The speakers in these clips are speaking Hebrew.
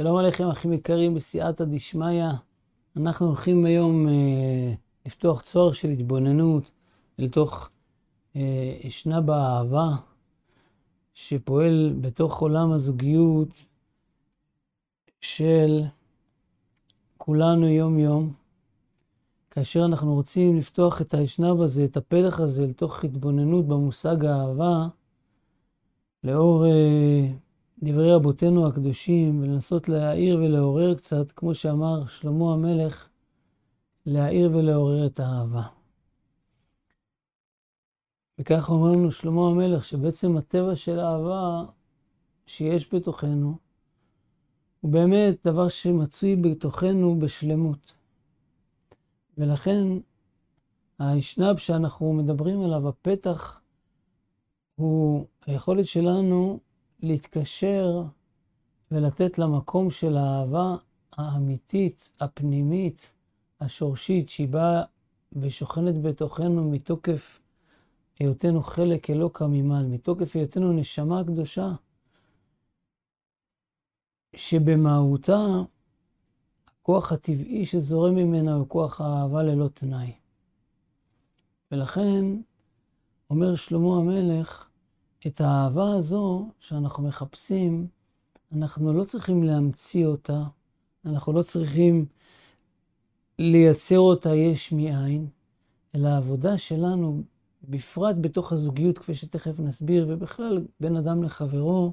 שלום עליכם, אחים יקרים, בסייעתא דשמיא. אנחנו הולכים היום אה, לפתוח צוהר של התבוננות לתוך אה, אשנה באהבה, שפועל בתוך עולם הזוגיות של כולנו יום-יום. כאשר אנחנו רוצים לפתוח את האשנב הזה, את הפתח הזה, לתוך התבוננות במושג האהבה, לאור... אה, דברי רבותינו הקדושים ולנסות להעיר ולעורר קצת, כמו שאמר שלמה המלך, להעיר ולעורר את האהבה. וככה אומר לנו שלמה המלך, שבעצם הטבע של האהבה שיש בתוכנו, הוא באמת דבר שמצוי בתוכנו בשלמות. ולכן האשנב שאנחנו מדברים עליו, הפתח, הוא היכולת שלנו להתקשר ולתת למקום של האהבה האמיתית, הפנימית, השורשית, שהיא באה ושוכנת בתוכנו מתוקף היותנו חלק אלוקא ממעל, מתוקף היותנו נשמה קדושה, שבמהותה הכוח הטבעי שזורם ממנה הוא כוח האהבה ללא תנאי. ולכן אומר שלמה המלך, את האהבה הזו שאנחנו מחפשים, אנחנו לא צריכים להמציא אותה, אנחנו לא צריכים לייצר אותה יש מאין, אלא העבודה שלנו, בפרט בתוך הזוגיות, כפי שתכף נסביר, ובכלל בין אדם לחברו,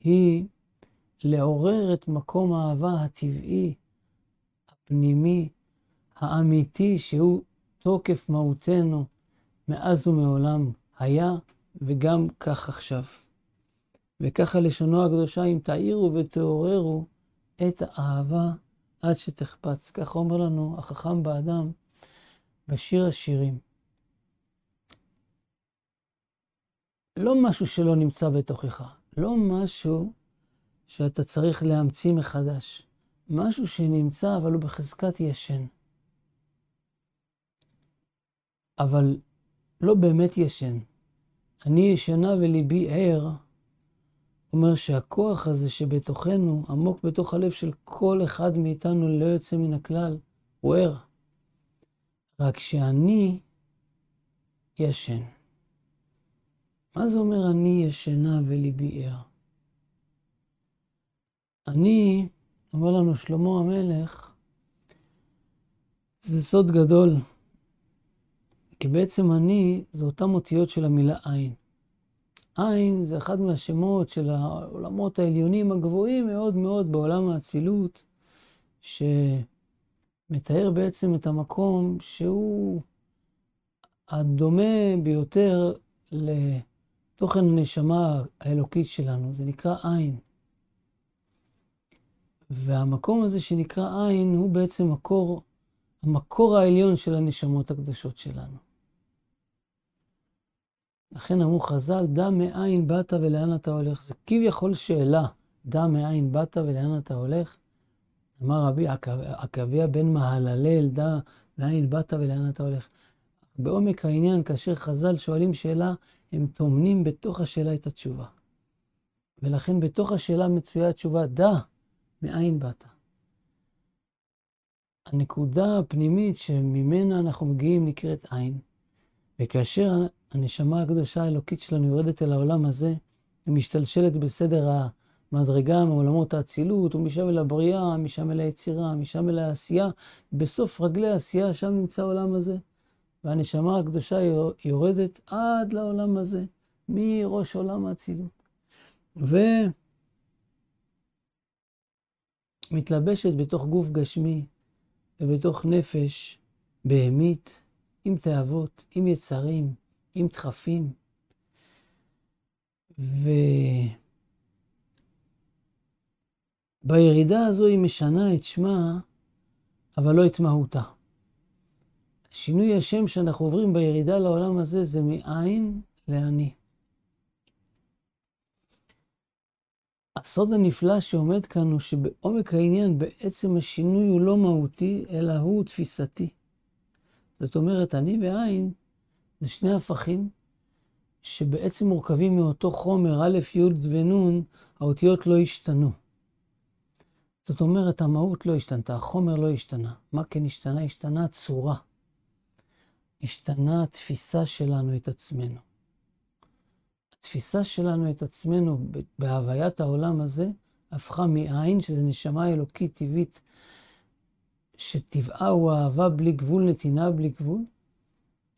היא לעורר את מקום האהבה הטבעי, הפנימי, האמיתי, שהוא תוקף מהותנו מאז ומעולם היה וגם כך עכשיו. וככה לשונו הקדושה, אם תאירו ותעוררו את האהבה עד שתחפץ. כך אומר לנו החכם באדם בשיר השירים. לא משהו שלא נמצא בתוכך, לא משהו שאתה צריך להמציא מחדש. משהו שנמצא, אבל הוא בחזקת ישן. אבל לא באמת ישן. אני ישנה וליבי ער, אומר שהכוח הזה שבתוכנו, עמוק בתוך הלב של כל אחד מאיתנו ללא יוצא מן הכלל, הוא ער. רק שאני ישן. מה זה אומר אני ישנה וליבי ער? אני, אומר לנו שלמה המלך, זה סוד גדול. כי בעצם אני, זה אותן אותיות של המילה עין. עין זה אחד מהשמות של העולמות העליונים הגבוהים מאוד מאוד בעולם האצילות, שמתאר בעצם את המקום שהוא הדומה ביותר לתוכן הנשמה האלוקית שלנו, זה נקרא עין. והמקום הזה שנקרא עין הוא בעצם מקור, המקור העליון של הנשמות הקדושות שלנו. לכן אמרו חז"ל, דע מאין באת ולאן אתה הולך. זה כביכול שאלה, דע מאין באת ולאן אתה הולך. אמר רבי עקביה בן מהללל, דע מאין באת ולאן אתה הולך. בעומק העניין, כאשר חז"ל שואלים שאלה, הם טומנים בתוך השאלה את התשובה. ולכן בתוך השאלה מצויה התשובה, דע מאין באת. הנקודה הפנימית שממנה אנחנו מגיעים נקראת עין. וכאשר הנשמה הקדושה האלוקית שלנו יורדת אל העולם הזה, היא משתלשלת בסדר המדרגה מעולמות האצילות, ומשם אל הבריאה, משם אל היצירה, משם אל העשייה. בסוף רגלי העשייה, שם נמצא העולם הזה. והנשמה הקדושה יורדת עד לעולם הזה, מראש עולם האצילות. ומתלבשת בתוך גוף גשמי ובתוך נפש בהמית, עם תאוות, עם יצרים, עם דחפים. ובירידה הזו היא משנה את שמה, אבל לא את מהותה. שינוי השם שאנחנו עוברים בירידה לעולם הזה זה מאין לאני. הסוד הנפלא שעומד כאן הוא שבעומק העניין בעצם השינוי הוא לא מהותי, אלא הוא תפיסתי. זאת אומרת, אני ועין זה שני הפכים שבעצם מורכבים מאותו חומר, א', י' ונ', האותיות לא השתנו. זאת אומרת, המהות לא השתנתה, החומר לא השתנה. מה כן השתנה? השתנה הצורה. השתנה התפיסה שלנו את עצמנו. התפיסה שלנו את עצמנו בהוויית העולם הזה הפכה מעין, שזה נשמה אלוקית טבעית, שטבעה הוא אהבה בלי גבול, נתינה בלי גבול,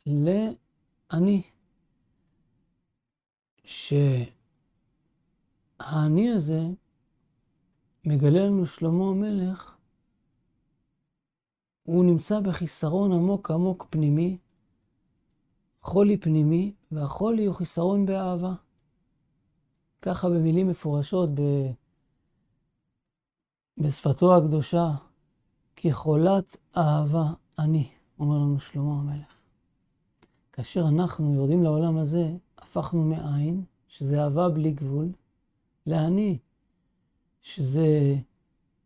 לאני. שהאני הזה מגלה לנו שלמה המלך, הוא נמצא בחיסרון עמוק עמוק פנימי, חולי פנימי, והחולי הוא חיסרון באהבה. ככה במילים מפורשות ב... בשפתו הקדושה, כחולת אהבה אני, אומר לנו שלמה המלך. כאשר אנחנו יורדים לעולם הזה, הפכנו מעין, שזה אהבה בלי גבול, לאני, שזה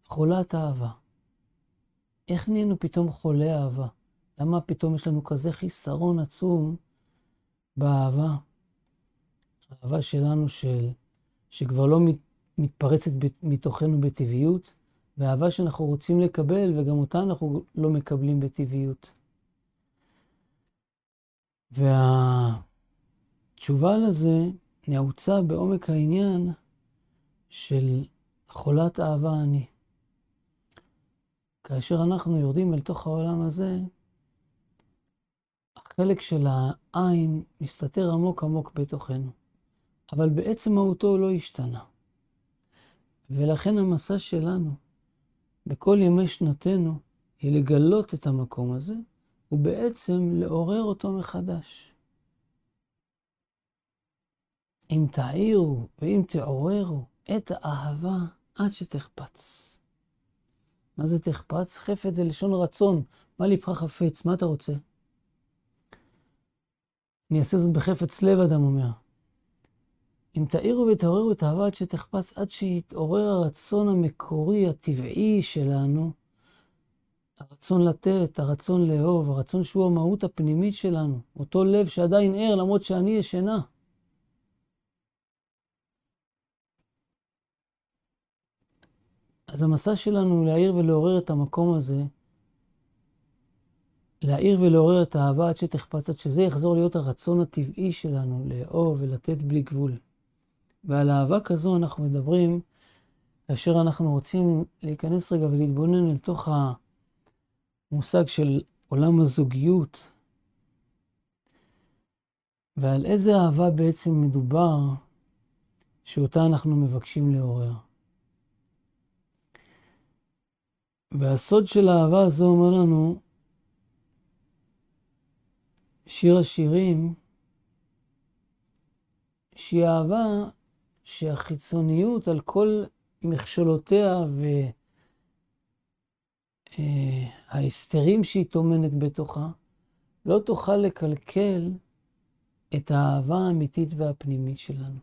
חולת אהבה. איך נהיינו פתאום חולי אהבה? למה פתאום יש לנו כזה חיסרון עצום באהבה? האהבה שלנו של, שכבר לא מת, מתפרצת מתוכנו בטבעיות, ואהבה שאנחנו רוצים לקבל, וגם אותה אנחנו לא מקבלים בטבעיות. והתשובה לזה נעוצה בעומק העניין של חולת אהבה אני. כאשר אנחנו יורדים אל תוך העולם הזה, החלק של העין מסתתר עמוק עמוק בתוכנו, אבל בעצם מהותו לא השתנה. ולכן המסע שלנו בכל ימי שנתנו היא לגלות את המקום הזה, ובעצם לעורר אותו מחדש. אם תעירו ואם תעוררו את האהבה עד שתחפץ. מה זה תחפץ? חפץ זה לשון רצון. מה ליבך חפץ? מה אתה רוצה? אני אעשה זאת בחפץ לב, אדם אומר. אם תאירו ותעוררו את האהבה עד שתחפץ, עד שיתעורר הרצון המקורי, הטבעי שלנו, הרצון לתת, הרצון לאהוב, הרצון שהוא המהות הפנימית שלנו, אותו לב שעדיין ער למרות שאני ישנה. אז המסע שלנו להעיר ולעורר את המקום הזה, להעיר ולעורר את האהבה עד שתחפץ, עד שזה יחזור להיות הרצון הטבעי שלנו, לאהוב ולתת בלי גבול. ועל אהבה כזו אנחנו מדברים כאשר אנחנו רוצים להיכנס רגע ולהתבונן אל תוך המושג של עולם הזוגיות, ועל איזה אהבה בעצם מדובר שאותה אנחנו מבקשים לעורר. והסוד של האהבה הזו אומר לנו, שיר השירים, שהיא אהבה שהחיצוניות על כל מכשולותיה וההסתרים אה, שהיא טומנת בתוכה, לא תוכל לקלקל את האהבה האמיתית והפנימית שלנו.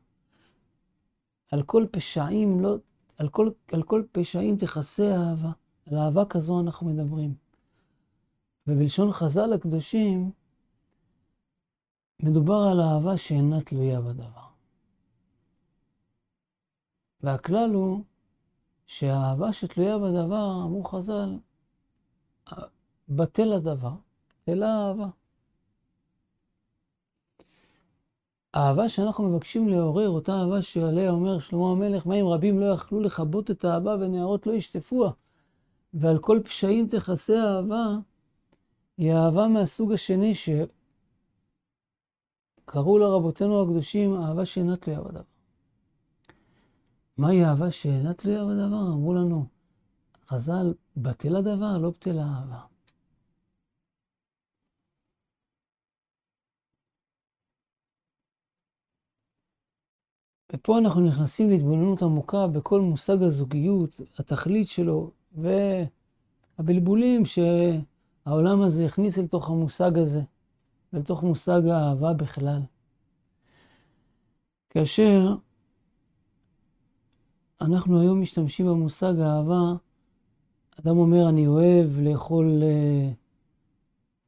על כל פשעים, לא, על כל, על כל פשעים תכסה אהבה. על אהבה כזו אנחנו מדברים. ובלשון חז"ל הקדושים, מדובר על אהבה שאינה תלויה בדבר. והכלל הוא שהאהבה שתלויה בדבר, אמרו חז"ל, בטל הדבר, בטלה האהבה. האהבה שאנחנו מבקשים לעורר, אותה אהבה שעליה אומר שלמה המלך, מה אם רבים לא יכלו לכבות את האהבה ונערות לא ישטפוה? ועל כל פשעים תכסה אהבה, היא אהבה מהסוג השני שקראו לה רבותינו הקדושים אהבה שאינה תלויה בדבר. מהי אהבה שאינה תלויה בדבר? אמרו לנו, חז"ל, בטל הדבר, לא בטל האהבה. ופה אנחנו נכנסים להתבוננות עמוקה בכל מושג הזוגיות, התכלית שלו, והבלבולים שהעולם הזה הכניס אל תוך המושג הזה, ולתוך מושג האהבה בכלל. כאשר אנחנו היום משתמשים במושג אהבה, אדם אומר, אני אוהב לאכול uh,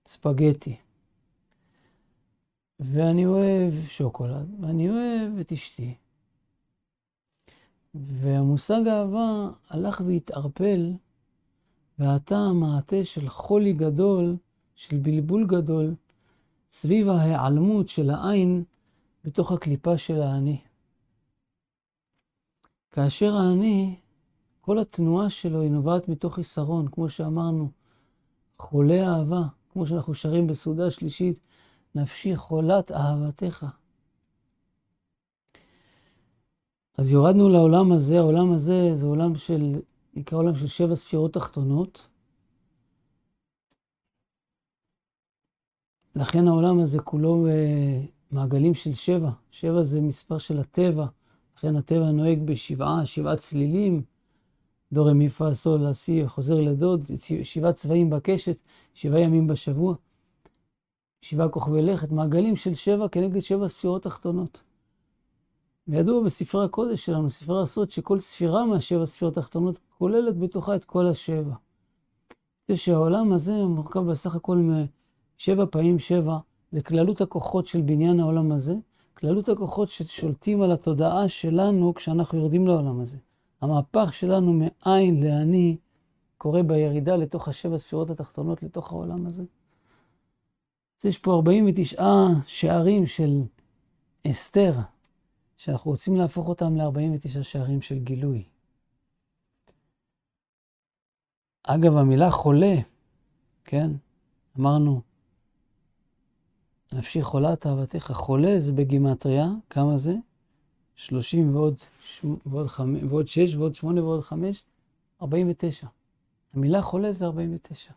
ספגטי, ואני אוהב שוקולד, ואני אוהב את אשתי. והמושג אהבה הלך והתערפל, ועתה המעטה של חולי גדול, של בלבול גדול, סביב ההיעלמות של העין בתוך הקליפה של האני. כאשר האני, כל התנועה שלו היא נובעת מתוך חיסרון, כמו שאמרנו, חולה אהבה, כמו שאנחנו שרים בסעודה שלישית, נפשי חולת אהבתך. אז יורדנו לעולם הזה, העולם הזה זה עולם של, נקרא עולם של שבע ספירות תחתונות. לכן העולם הזה כולו אה, מעגלים של שבע. שבע זה מספר של הטבע. לכן הטבע נוהג בשבעה, שבעה צלילים. דור מי פה סול לשיא חוזר לדוד, שבעה צבעים בקשת, שבעה ימים בשבוע. שבעה כוכבי לכת, מעגלים של שבע כנגד שבע ספירות תחתונות. וידוע בספרי הקודש שלנו, ספרי הסוד, שכל ספירה מהשבע ספירות התחתונות כוללת בתוכה את כל השבע. זה שהעולם הזה מורכב בסך הכל משבע פעמים שבע, זה כללות הכוחות של בניין העולם הזה, כללות הכוחות ששולטים על התודעה שלנו כשאנחנו יורדים לעולם הזה. המהפך שלנו מאין לאני קורה בירידה לתוך השבע ספירות התחתונות, לתוך העולם הזה. אז יש פה 49 שערים של אסתר, שאנחנו רוצים להפוך אותם ל-49 שערים של גילוי. אגב, המילה חולה, כן, אמרנו, נפשי חולת אהבתך. חולה זה בגימטריה, כמה זה? 30 ועוד, ועוד, 5, ועוד 6 ועוד 8 ועוד 5, 49. המילה חולה זה 49.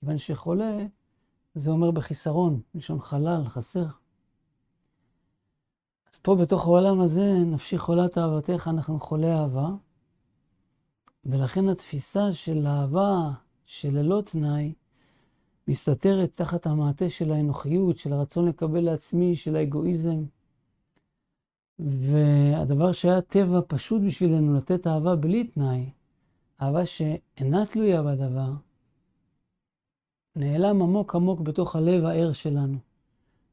כיוון שחולה, זה אומר בחיסרון, מלשון חלל, חסר. אז פה בתוך העולם הזה, נפשי חולת אהבתך, אנחנו חולי אהבה, ולכן התפיסה של אהבה שללא תנאי, מסתתרת תחת המעטה של האנוכיות, של הרצון לקבל לעצמי, של האגואיזם. והדבר שהיה טבע פשוט בשבילנו לתת אהבה בלי תנאי, אהבה שאינה תלויה בדבר, נעלם עמוק עמוק בתוך הלב הער שלנו.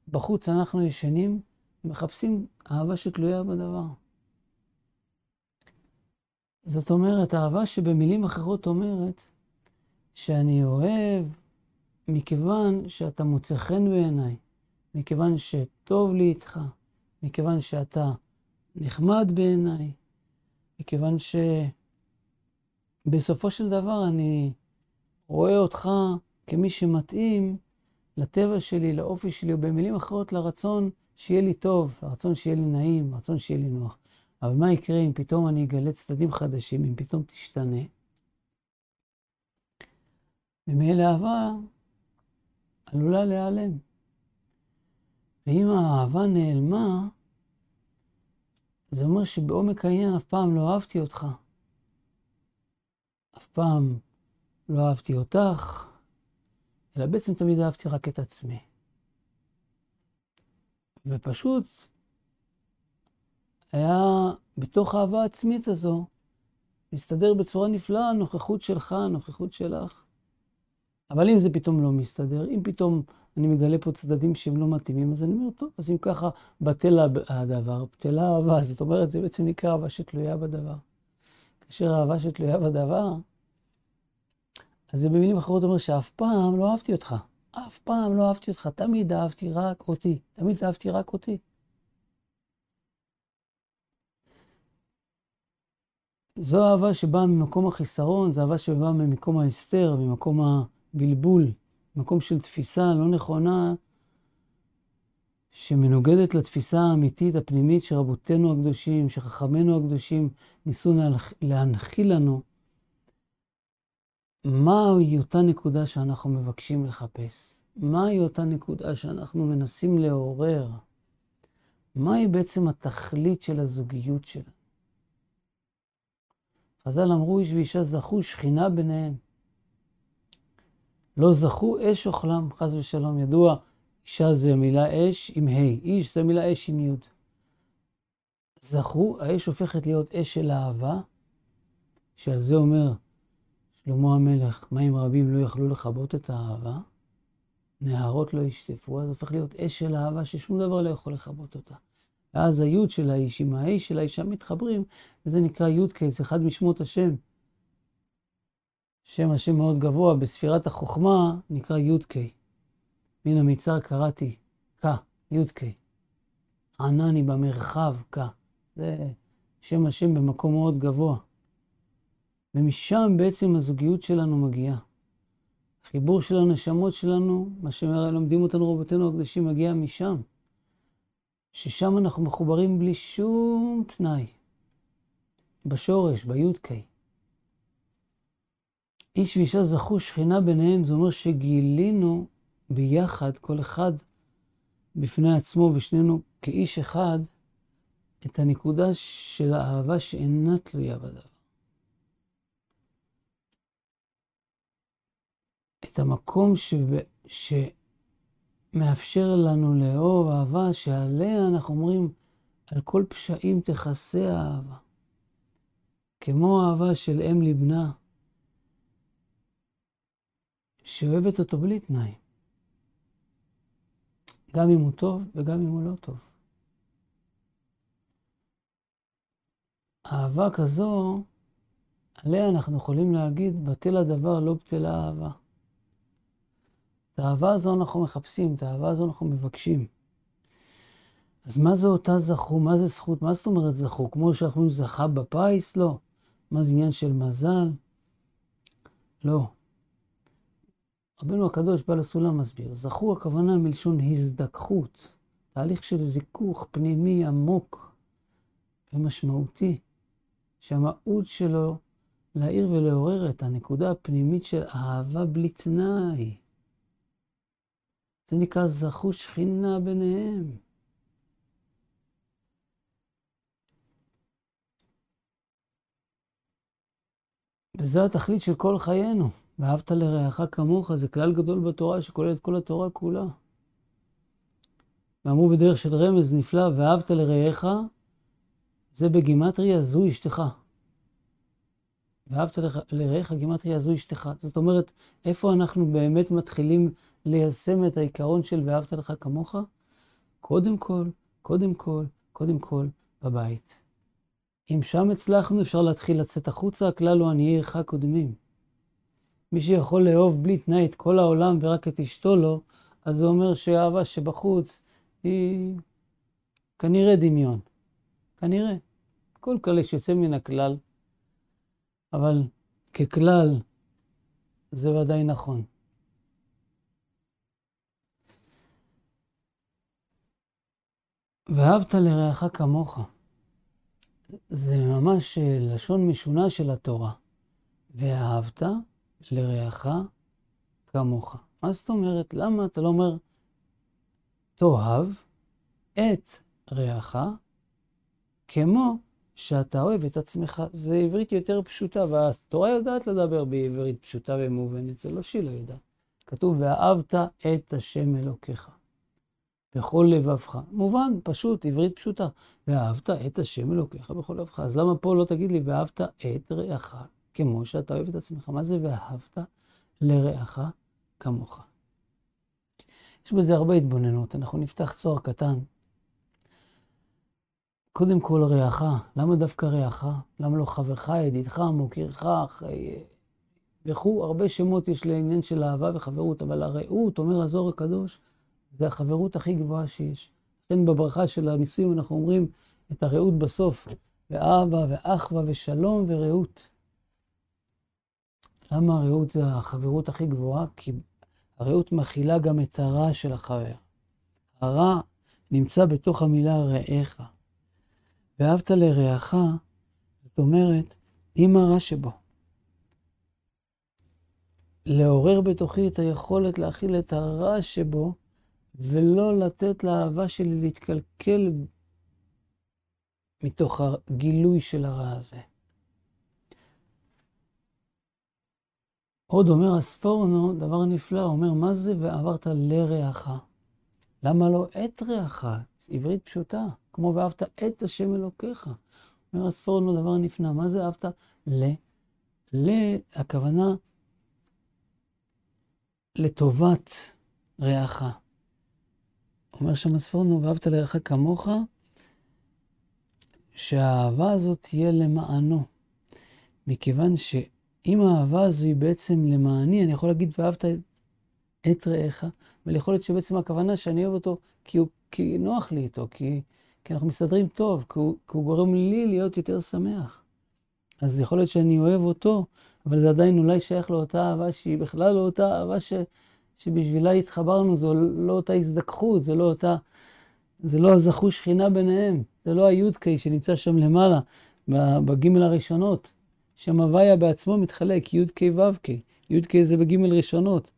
בחוץ אנחנו ישנים, מחפשים אהבה שתלויה בדבר. זאת אומרת, אהבה שבמילים אחרות אומרת שאני אוהב מכיוון שאתה מוצא חן בעיניי, מכיוון שטוב לי איתך, מכיוון שאתה נחמד בעיניי, מכיוון שבסופו של דבר אני רואה אותך כמי שמתאים לטבע שלי, לאופי שלי, או במילים אחרות לרצון שיהיה לי טוב, לרצון שיהיה לי נעים, לרצון שיהיה לי נוח. אבל מה יקרה אם פתאום אני אגלה צדדים חדשים, אם פתאום תשתנה? ממילא אהבה עלולה להיעלם. ואם האהבה נעלמה, זה אומר שבעומק העניין אף פעם לא אהבתי אותך. אף פעם לא אהבתי אותך, אלא בעצם תמיד אהבתי רק את עצמי. ופשוט היה בתוך האהבה העצמית הזו, מסתדר בצורה נפלאה הנוכחות שלך, הנוכחות שלך. אבל אם זה פתאום לא מסתדר, אם פתאום אני מגלה פה צדדים שהם לא מתאימים, אז אני אומר, טוב, אז אם ככה בטל הדבר, בטלה אהבה, זאת אומרת, זה בעצם נקרא אהבה שתלויה בדבר. כאשר אהבה שתלויה בדבר, אז זה במילים אחרות אומר שאף פעם לא אהבתי אותך. אף פעם לא אהבתי אותך, תמיד אהבתי רק אותי. תמיד אהבתי רק אותי. זו אהבה שבאה ממקום החיסרון, זו אהבה שבאה ממקום ההסתר, ממקום הבלבול, מקום של תפיסה לא נכונה, שמנוגדת לתפיסה האמיתית, הפנימית, שרבותינו הקדושים, שחכמינו הקדושים ניסו להנחיל לנו. מהי אותה נקודה שאנחנו מבקשים לחפש? מהי אותה נקודה שאנחנו מנסים לעורר? מהי בעצם התכלית של הזוגיות שלנו? חז"ל אמרו, איש ואישה זכו שכינה ביניהם. לא זכו אש אוכלם, חס ושלום. ידוע, אישה זה מילה אש עם ה', איש זה מילה אש עם י'. זכו, האש הופכת להיות אש של אהבה, שעל זה אומר שלמה המלך, מים רבים לא יכלו לכבות את האהבה, נהרות לא ישטפו, אז הופך להיות אש של אהבה ששום דבר לא יכול לכבות אותה. ואז היוד של האיש עם האיש של האישה מתחברים, וזה נקרא יודקי, זה אחד משמות השם. שם השם מאוד גבוה, בספירת החוכמה נקרא יודקי. מן המצר קראתי, ק, יודקי. ענני במרחב, ק. זה שם השם במקום מאוד גבוה. ומשם בעצם הזוגיות שלנו מגיעה. החיבור של הנשמות שלנו, מה שלומדים אותנו רבותינו הקדושים, מגיע משם. ששם אנחנו מחוברים בלי שום תנאי. בשורש, בי"ק. איש ואישה זכו שכינה ביניהם, זה אומר שגילינו ביחד, כל אחד בפני עצמו ושנינו כאיש אחד, את הנקודה של האהבה שאינה תלויה בדבר. את המקום ש... שמאפשר לנו לאהוב אהבה שעליה אנחנו אומרים, על כל פשעים תכסה האהבה. כמו האהבה של אם לבנה, שאוהבת אותו בלי תנאי. גם אם הוא טוב וגם אם הוא לא טוב. אהבה כזו, עליה אנחנו יכולים להגיד, בטל הדבר לא בטלה אהבה. את האהבה הזו אנחנו מחפשים, את האהבה הזו אנחנו מבקשים. אז מה זה אותה זכו? מה זה זכות? מה זאת אומרת זכו? כמו שאנחנו אומרים זכה בפיס? לא. מה זה עניין של מזל? לא. רבנו הקדוש בעל הסולם מסביר, זכו הכוונה מלשון הזדככות, תהליך של זיכוך פנימי עמוק ומשמעותי, שהמהות שלו להעיר ולעורר את הנקודה הפנימית של אהבה בלי תנאי. זה נקרא זכו שכינה ביניהם. וזו התכלית של כל חיינו. ואהבת לרעך כמוך, זה כלל גדול בתורה שכולל את כל התורה כולה. ואמרו בדרך של רמז נפלא, ואהבת לרעך, זה בגימטריה זו אשתך. ואהבת לרעך גימטריה זו אשתך. זאת אומרת, איפה אנחנו באמת מתחילים ליישם את העיקרון של ואהבת לך כמוך? קודם כל, קודם כל, קודם כל, בבית. אם שם הצלחנו, אפשר להתחיל לצאת החוצה, הכלל הוא עניי עירך קודמים. מי שיכול לאהוב בלי תנאי את כל העולם ורק את אשתו לא, אז זה אומר שהאהבה שבחוץ היא כנראה דמיון. כנראה. כל כלל יש יוצא מן הכלל, אבל ככלל זה ודאי נכון. ואהבת לרעך כמוך. זה ממש לשון משונה של התורה. ואהבת לרעך כמוך. מה זאת אומרת? למה אתה לא אומר, תאהב את רעך כמו שאתה אוהב את עצמך? זה עברית יותר פשוטה, והתורה יודעת לדבר בעברית פשוטה ומובנת, זה לא שהיא לא יודעת. כתוב, ואהבת את השם אלוקיך. בכל לבבך. מובן, פשוט, עברית פשוטה. ואהבת את השם אלוקיך בכל לבבך. אז למה פה לא תגיד לי, ואהבת את רעך כמו שאתה אוהב את עצמך? מה זה ואהבת לרעך כמוך? יש בזה הרבה התבוננות. אנחנו נפתח צוהר קטן. קודם כל רעך, למה דווקא רעך? למה לא חברך, ידידך, מוקירך, וכו', הרבה שמות יש לעניין של אהבה וחברות, אבל הרעות, אומר הזוהר הקדוש, זה החברות הכי גבוהה שיש. לכן בברכה של הנישואים אנחנו אומרים את הרעות בסוף, ואבא ואחווה ושלום ורעות. למה הרעות זה החברות הכי גבוהה? כי הרעות מכילה גם את הרע של החבר. הרע נמצא בתוך המילה רעך. ואהבת לרעך, זאת אומרת, עם הרע שבו. לעורר בתוכי את היכולת להכיל את הרע שבו, ולא לתת לאהבה שלי להתקלקל מתוך הגילוי של הרע הזה. עוד אומר הספורנו דבר נפלא, אומר, מה זה ועברת לרעך? למה לא את רעך? עברית פשוטה, כמו ואהבת את השם אלוקיך. אומר הספורנו דבר נפלא, מה זה אהבת ל? ל, הכוונה לטובת רעך. אומר שם הספורנו, ואהבת לרעך כמוך, שהאהבה הזאת תהיה למענו. מכיוון שאם האהבה הזו היא בעצם למעני, אני יכול להגיד ואהבת את רעך, אבל יכול להיות שבעצם הכוונה שאני אוהב אותו כי, הוא, כי נוח לי איתו, כי, כי אנחנו מסתדרים טוב, כי הוא, כי הוא גורם לי להיות יותר שמח. אז יכול להיות שאני אוהב אותו, אבל זה עדיין אולי שייך לאותה אהבה שהיא בכלל לא אותה אהבה ש, שבשבילה התחברנו, זו לא אותה הזדככות, זה לא אותה, זה לא הזכו שכינה ביניהם, זה לא היודקי שנמצא שם למעלה, בגימל הראשונות. שם הוויה בעצמו מתחלק, י"ק ו"ק. י"ק זה בגימל ראשונות.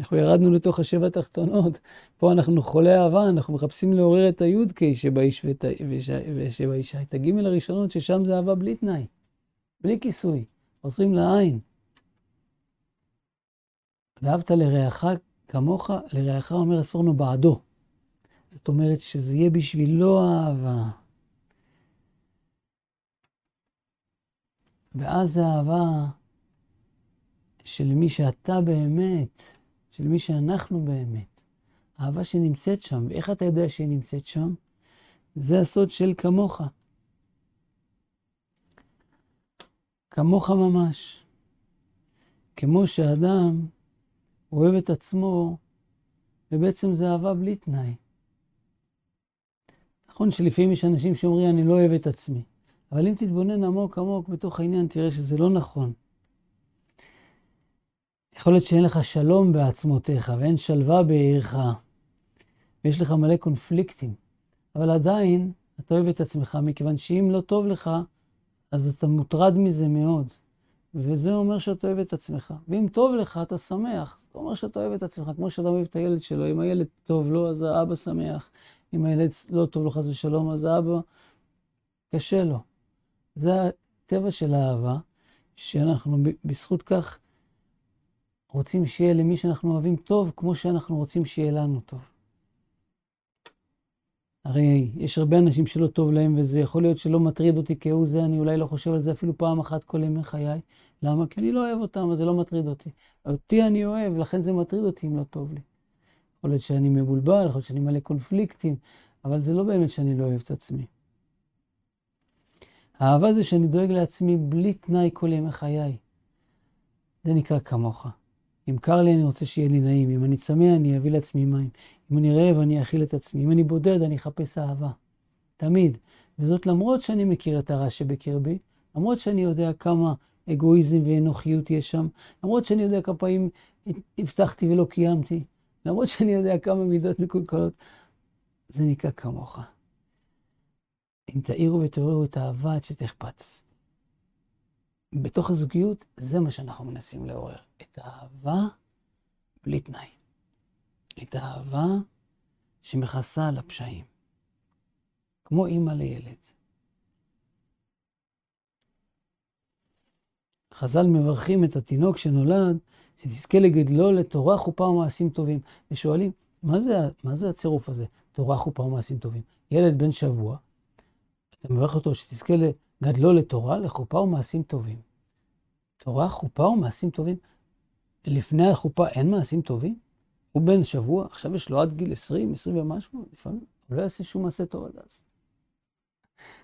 אנחנו ירדנו לתוך השבע התחתונות. פה אנחנו חולי אהבה, אנחנו מחפשים לעורר את הי"ק שבאיש ושבאישה, את הגימל הראשונות, ששם זה אהבה בלי תנאי, בלי כיסוי, עוזרים לעין. ואהבת לרעך כמוך, לרעך אומר הספורנו בעדו. זאת אומרת שזה יהיה בשבילו האהבה. ואז זה אהבה של מי שאתה באמת, של מי שאנחנו באמת. אהבה שנמצאת שם, ואיך אתה יודע שהיא נמצאת שם? זה הסוד של כמוך. כמוך ממש. כמו שאדם אוהב את עצמו, ובעצם זה אהבה בלי תנאי. נכון שלפעמים יש אנשים שאומרים, אני לא אוהב את עצמי. אבל אם תתבונן עמוק עמוק בתוך העניין, תראה שזה לא נכון. יכול להיות שאין לך שלום בעצמותיך ואין שלווה בעירך, ויש לך מלא קונפליקטים, אבל עדיין אתה אוהב את עצמך, מכיוון שאם לא טוב לך, אז אתה מוטרד מזה מאוד. וזה אומר שאתה אוהב את עצמך. ואם טוב לך, אתה שמח. זה אומר שאתה אוהב את עצמך, כמו שאתה אוהב את הילד שלו. אם הילד טוב לו, אז האבא שמח. אם הילד לא טוב לו, חס ושלום, אז האבא קשה לו. זה הטבע של האהבה, שאנחנו בזכות כך רוצים שיהיה למי שאנחנו אוהבים טוב, כמו שאנחנו רוצים שיהיה לנו טוב. הרי יש הרבה אנשים שלא טוב להם, וזה יכול להיות שלא מטריד אותי כהוא זה, אני אולי לא חושב על זה אפילו פעם אחת כל ימי חיי. למה? כי אני לא אוהב אותם, אז זה לא מטריד אותי. אותי אני אוהב, לכן זה מטריד אותי אם לא טוב לי. יכול להיות שאני מבולבל, יכול להיות שאני מלא קונפליקטים, אבל זה לא באמת שאני לא אוהב את עצמי. האהבה זה שאני דואג לעצמי בלי תנאי כל ימי חיי. זה נקרא כמוך. אם קר לי, אני רוצה שיהיה לי נעים. אם אני צמא, אני אביא לעצמי מים. אם אני רעב, אני אאכיל את עצמי. אם אני בודד, אני אחפש אהבה. תמיד. וזאת למרות שאני מכיר את הרע שבקרבי, למרות שאני יודע כמה אגואיזם ואנוכיות יש שם, למרות שאני יודע כמה פעמים הבטחתי ולא קיימתי, למרות שאני יודע כמה מידות מקולקלות, זה נקרא כמוך. אם תאירו ותעוררו את האהבה עד שתחפץ. בתוך הזוגיות, זה מה שאנחנו מנסים לעורר. את האהבה בלי תנאי. את האהבה שמכסה על הפשעים. כמו אימא לילד. חז"ל מברכים את התינוק שנולד, שתזכה לגדלו לתורה, חופה ומעשים טובים. ושואלים, מה זה, מה זה הצירוף הזה, תורה, חופה ומעשים טובים? ילד בן שבוע, אתה מברך אותו שתזכה לגדלו לתורה, לחופה ומעשים טובים. תורה, חופה ומעשים טובים. לפני החופה אין מעשים טובים? הוא בן שבוע, עכשיו יש לו עד גיל 20, 20 ומשהו, לפעמים הוא לא יעשה שום מעשה טוב עד אז.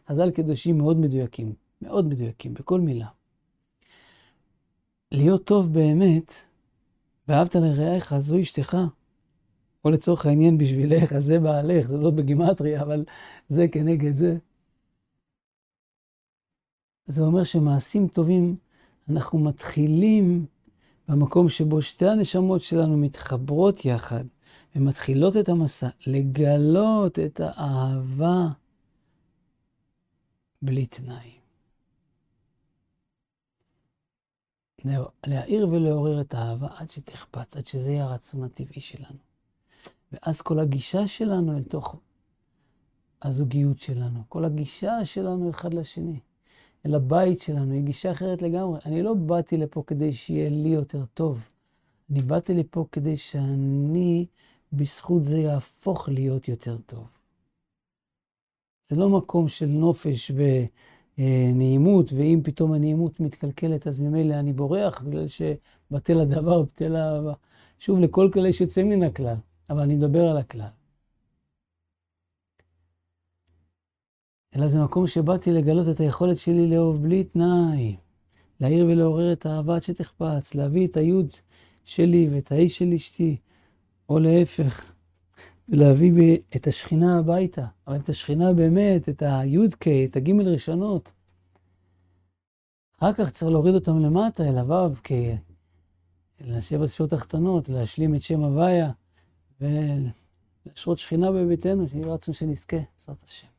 חז"ל קדושים מאוד מדויקים, מאוד מדויקים, בכל מילה. להיות טוב באמת, ואהבת לרעך, זו אשתך. או לצורך העניין בשבילך, זה בעלך, זה לא בגימטריה, אבל זה כנגד זה. זה אומר שמעשים טובים, אנחנו מתחילים במקום שבו שתי הנשמות שלנו מתחברות יחד ומתחילות את המסע, לגלות את האהבה בלי תנאי. להעיר ולעורר את האהבה עד שתחפץ, עד שזה יהיה הרצון הטבעי שלנו. ואז כל הגישה שלנו אל תוך הזוגיות שלנו, כל הגישה שלנו אחד לשני, אל הבית שלנו, היא גישה אחרת לגמרי. אני לא באתי לפה כדי שיהיה לי יותר טוב. אני באתי לפה כדי שאני, בזכות זה, יהפוך להיות יותר טוב. זה לא מקום של נופש ונעימות, ואם פתאום הנעימות מתקלקלת, אז ממילא אני בורח, בגלל שבטל הדבר, בטל האהבה. שוב, לכל כלל יש יוצא מן הכלל, אבל אני מדבר על הכלל. אלא זה מקום שבאתי לגלות את היכולת שלי לאהוב בלי תנאי, להעיר ולעורר את האהבה עד שתחפץ, להביא את היוד שלי ואת האיש של אשתי, או להפך, ולהביא את השכינה הביתה, אבל את השכינה באמת, את היודקה, את הגימל ראשונות. אחר כך צריך להוריד אותם למטה, אל הוו, לשבע ספירות תחתונות, להשלים את שם הוויה, ולהשרות שכינה בביתנו, שיהיה רצון שנזכה, בעזרת השם.